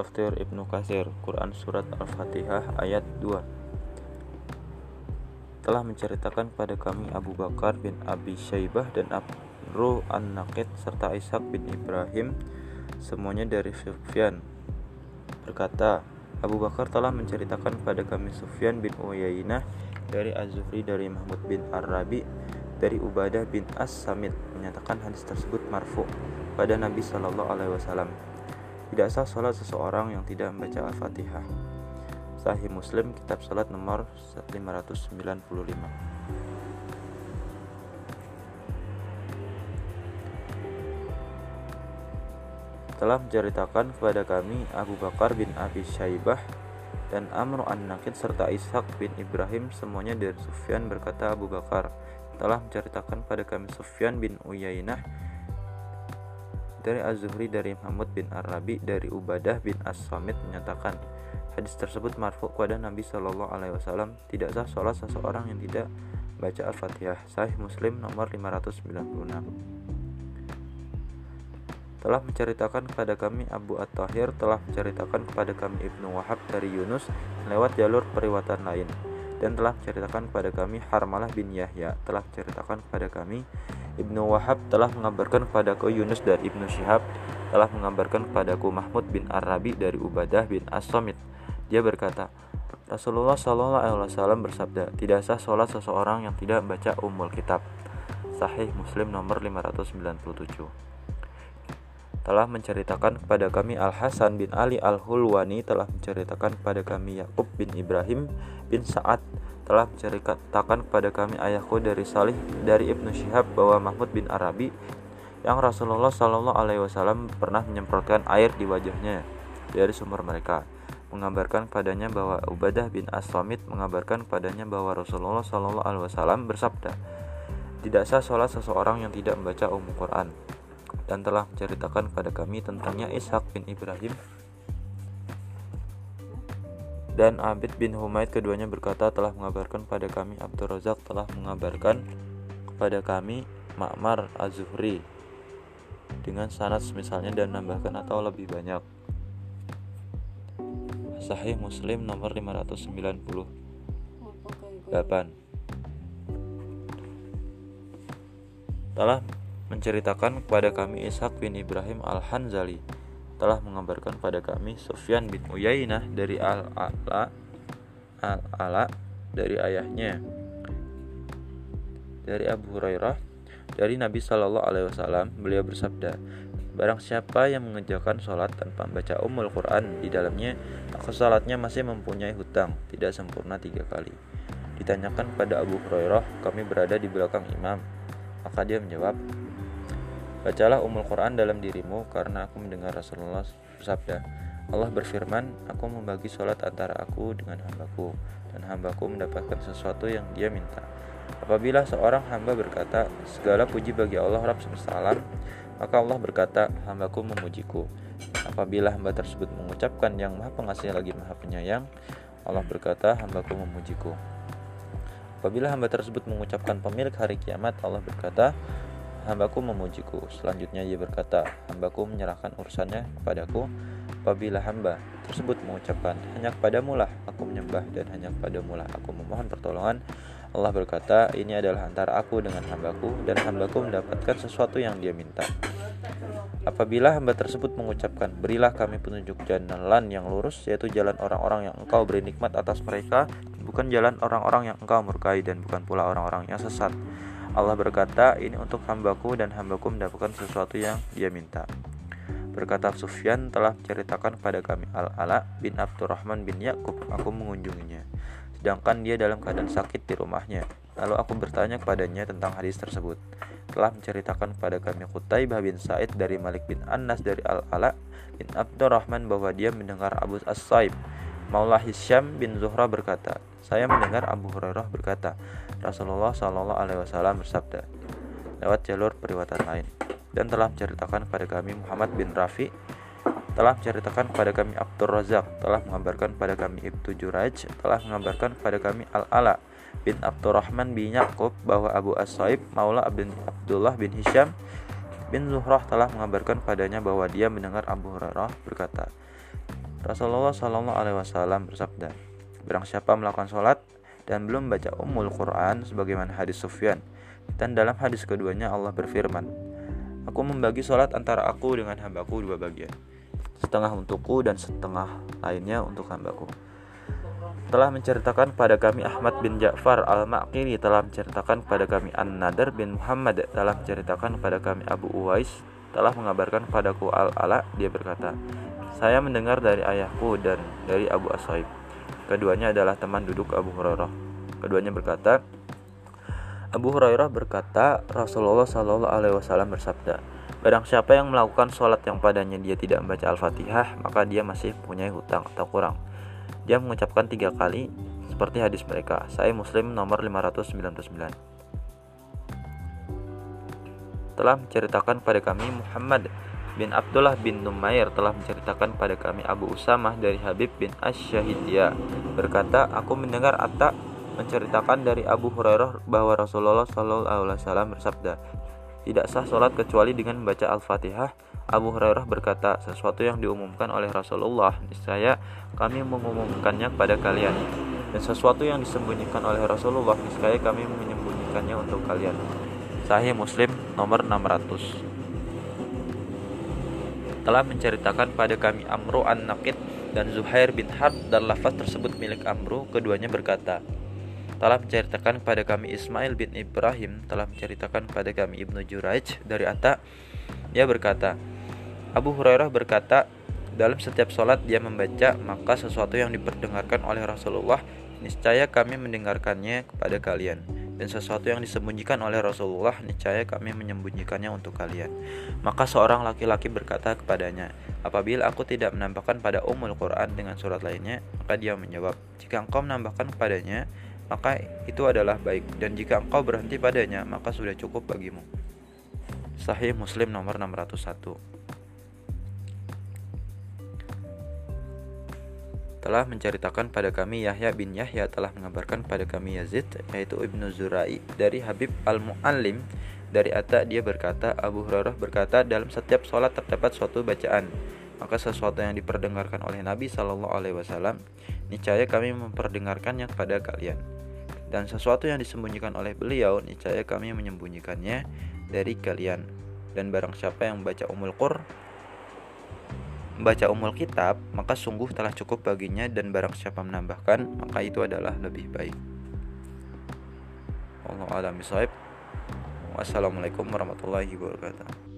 Tafsir Ibnu Katsir Quran Surat Al-Fatihah ayat 2 Telah menceritakan kepada kami Abu Bakar bin Abi Syaibah dan Abru An-Naqid serta Ishak bin Ibrahim semuanya dari Sufyan. Berkata Abu Bakar telah menceritakan kepada kami Sufyan bin Uyainah dari Az-Zuhri dari Mahmud bin Ar-Rabi dari Ubadah bin As-Samit menyatakan hadis tersebut marfu pada Nabi Shallallahu alaihi wasallam tidak sah sholat seseorang yang tidak membaca Al-Fatihah. Sahih Muslim, Kitab Salat nomor 595. Telah menceritakan kepada kami Abu Bakar bin Abi Syaibah dan Amr an-Nakid serta Ishak bin Ibrahim semuanya dari Sufyan berkata Abu Bakar telah menceritakan pada kami Sufyan bin Uyainah dari Az-Zuhri dari Muhammad bin Arabi dari Ubadah bin As-Samit menyatakan hadis tersebut marfu kepada Nabi Shallallahu alaihi wasallam. Tidak sah sholat seseorang yang tidak baca Al-Fatihah? Sahih Muslim nomor 596 telah menceritakan kepada kami Abu At-Tahir telah menceritakan kepada kami Ibnu Wahab dari Yunus lewat jalur periwatan lain. Dan telah menceritakan kepada kami Harmalah bin Yahya telah menceritakan kepada kami Ibnu Wahab telah mengabarkan kepadaku Yunus dari Ibnu Syihab telah mengabarkan kepadaku Mahmud bin Arabi dari Ubadah bin As-Samit. Dia berkata, Rasulullah Shallallahu Alaihi Wasallam bersabda, tidak sah sholat seseorang yang tidak membaca umul kitab. Sahih Muslim nomor 597 telah menceritakan kepada kami Al Hasan bin Ali Al Hulwani telah menceritakan kepada kami Yakub bin Ibrahim bin Sa'ad telah menceritakan kepada kami ayahku dari Salih dari Ibnu Syihab bahwa Mahmud bin Arabi yang Rasulullah Shallallahu Alaihi Wasallam pernah menyemprotkan air di wajahnya dari sumber mereka mengabarkan padanya bahwa Ubadah bin As-Samit mengabarkan padanya bahwa Rasulullah Shallallahu Alaihi Wasallam bersabda tidak sah sholat seseorang yang tidak membaca umum Quran. Dan telah menceritakan pada kami tentangnya Ishak bin Ibrahim dan Abid bin Humaid keduanya berkata telah mengabarkan pada kami Abdul Razak telah mengabarkan kepada kami Ma'mar Az-Zuhri dengan sanad misalnya dan nambahkan atau lebih banyak. Sahih Muslim nomor 598 telah menceritakan kepada kami Ishak bin Ibrahim Al-Hanzali telah mengabarkan pada kami Sufyan bin Uyainah dari Al-Ala Al-Ala dari ayahnya dari Abu Hurairah dari Nabi Shallallahu Alaihi Wasallam beliau bersabda Barang siapa yang mengerjakan sholat tanpa membaca umul Quran di dalamnya, maka sholatnya masih mempunyai hutang, tidak sempurna tiga kali. Ditanyakan pada Abu Hurairah, kami berada di belakang imam. Maka dia menjawab, Bacalah umul Quran dalam dirimu karena aku mendengar Rasulullah bersabda Allah berfirman Aku membagi sholat antara aku dengan hambaku Dan hambaku mendapatkan sesuatu yang dia minta Apabila seorang hamba berkata Segala puji bagi Allah Rabb semesta alam Maka Allah berkata Hambaku memujiku. Apabila hamba tersebut mengucapkan yang maha pengasih lagi maha penyayang Allah berkata hambaku memujiku. Apabila hamba tersebut mengucapkan pemilik hari kiamat Allah berkata hambaku memujiku. Selanjutnya ia berkata, hambaku menyerahkan urusannya kepadaku. Apabila hamba tersebut mengucapkan, hanya kepadamu lah aku menyembah dan hanya kepadamu lah aku memohon pertolongan. Allah berkata, ini adalah antara aku dengan hambaku dan hambaku mendapatkan sesuatu yang dia minta. Apabila hamba tersebut mengucapkan, berilah kami petunjuk jalan yang lurus, yaitu jalan orang-orang yang engkau beri nikmat atas mereka, bukan jalan orang-orang yang engkau murkai dan bukan pula orang-orang yang sesat. Allah berkata, ini untuk hambaku dan hambaku mendapatkan sesuatu yang dia minta. Berkata Sufyan telah menceritakan kepada kami Al-Ala bin Abdurrahman bin Yakub, aku mengunjunginya. Sedangkan dia dalam keadaan sakit di rumahnya. Lalu aku bertanya kepadanya tentang hadis tersebut. Telah menceritakan kepada kami Qutaibah bin Said dari Malik bin Anas dari Al-Ala bin Abdurrahman bahwa dia mendengar Abu As-Saib Maula Hisyam bin Zuhra berkata, saya mendengar Abu Hurairah berkata, Rasulullah Shallallahu Alaihi Wasallam bersabda lewat jalur periwatan lain. Dan telah menceritakan kepada kami Muhammad bin Rafi telah menceritakan kepada kami Abdul Razak telah mengabarkan kepada kami Ibnu Juraj telah mengabarkan kepada kami Al-Ala bin Abdurrahman bin Yaqub bahwa Abu As-Saib Maula bin Abdullah bin Hisham bin Zuhrah telah mengabarkan padanya bahwa dia mendengar Abu Hurairah berkata Rasulullah Shallallahu Alaihi Wasallam bersabda, Barang siapa melakukan sholat dan belum baca umul Quran sebagaimana hadis Sufyan. Dan dalam hadis keduanya Allah berfirman Aku membagi sholat antara aku dengan hambaku dua bagian Setengah untukku dan setengah lainnya untuk hambaku. Telah menceritakan pada kami Ahmad bin Ja'far al-Maqiri telah menceritakan pada kami An-Nadar bin Muhammad telah menceritakan pada kami Abu Uwais telah mengabarkan padaku Al-Ala dia berkata saya mendengar dari ayahku dan dari Abu Asaib keduanya adalah teman duduk Abu Hurairah keduanya berkata Abu Hurairah berkata Rasulullah Shallallahu Alaihi Wasallam bersabda Barang siapa yang melakukan sholat yang padanya dia tidak membaca Al-Fatihah Maka dia masih punya hutang atau kurang dia mengucapkan tiga kali seperti hadis mereka. Saya Muslim nomor 599. Telah menceritakan pada kami Muhammad bin Abdullah bin Numair telah menceritakan pada kami Abu Usamah dari Habib bin Ash-Syahidiyah berkata, aku mendengar Atta menceritakan dari Abu Hurairah bahwa Rasulullah Shallallahu Alaihi Wasallam bersabda, tidak sah sholat kecuali dengan membaca Al-Fatihah Abu Hurairah berkata, sesuatu yang diumumkan oleh Rasulullah, niscaya kami mengumumkannya kepada kalian. Dan sesuatu yang disembunyikan oleh Rasulullah, niscaya kami menyembunyikannya untuk kalian. Sahih Muslim nomor 600. Telah menceritakan pada kami Amru an-Naqid dan Zuhair bin Harb dan lafaz tersebut milik Amru, keduanya berkata, telah menceritakan pada kami Ismail bin Ibrahim telah menceritakan pada kami Ibnu Juraij dari Atta dia berkata Abu Hurairah berkata, dalam setiap sholat dia membaca, maka sesuatu yang diperdengarkan oleh Rasulullah, niscaya kami mendengarkannya kepada kalian. Dan sesuatu yang disembunyikan oleh Rasulullah, niscaya kami menyembunyikannya untuk kalian. Maka seorang laki-laki berkata kepadanya, apabila aku tidak menambahkan pada umul Quran dengan surat lainnya, maka dia menjawab, jika engkau menambahkan kepadanya, maka itu adalah baik. Dan jika engkau berhenti padanya, maka sudah cukup bagimu. Sahih Muslim nomor 601 telah menceritakan pada kami Yahya bin Yahya telah mengabarkan pada kami Yazid yaitu Ibnu Zurai dari Habib Al-Muallim dari Atta dia berkata Abu Hurairah berkata dalam setiap sholat terdapat suatu bacaan. Maka sesuatu yang diperdengarkan oleh Nabi Shallallahu Alaihi Wasallam niscaya kami memperdengarkannya kepada kalian. Dan sesuatu yang disembunyikan oleh beliau niscaya kami menyembunyikannya dari kalian. Dan barang siapa yang membaca umul qur membaca umul kitab, maka sungguh telah cukup baginya dan barang siapa menambahkan, maka itu adalah lebih baik. Allah alam Wassalamualaikum warahmatullahi wabarakatuh.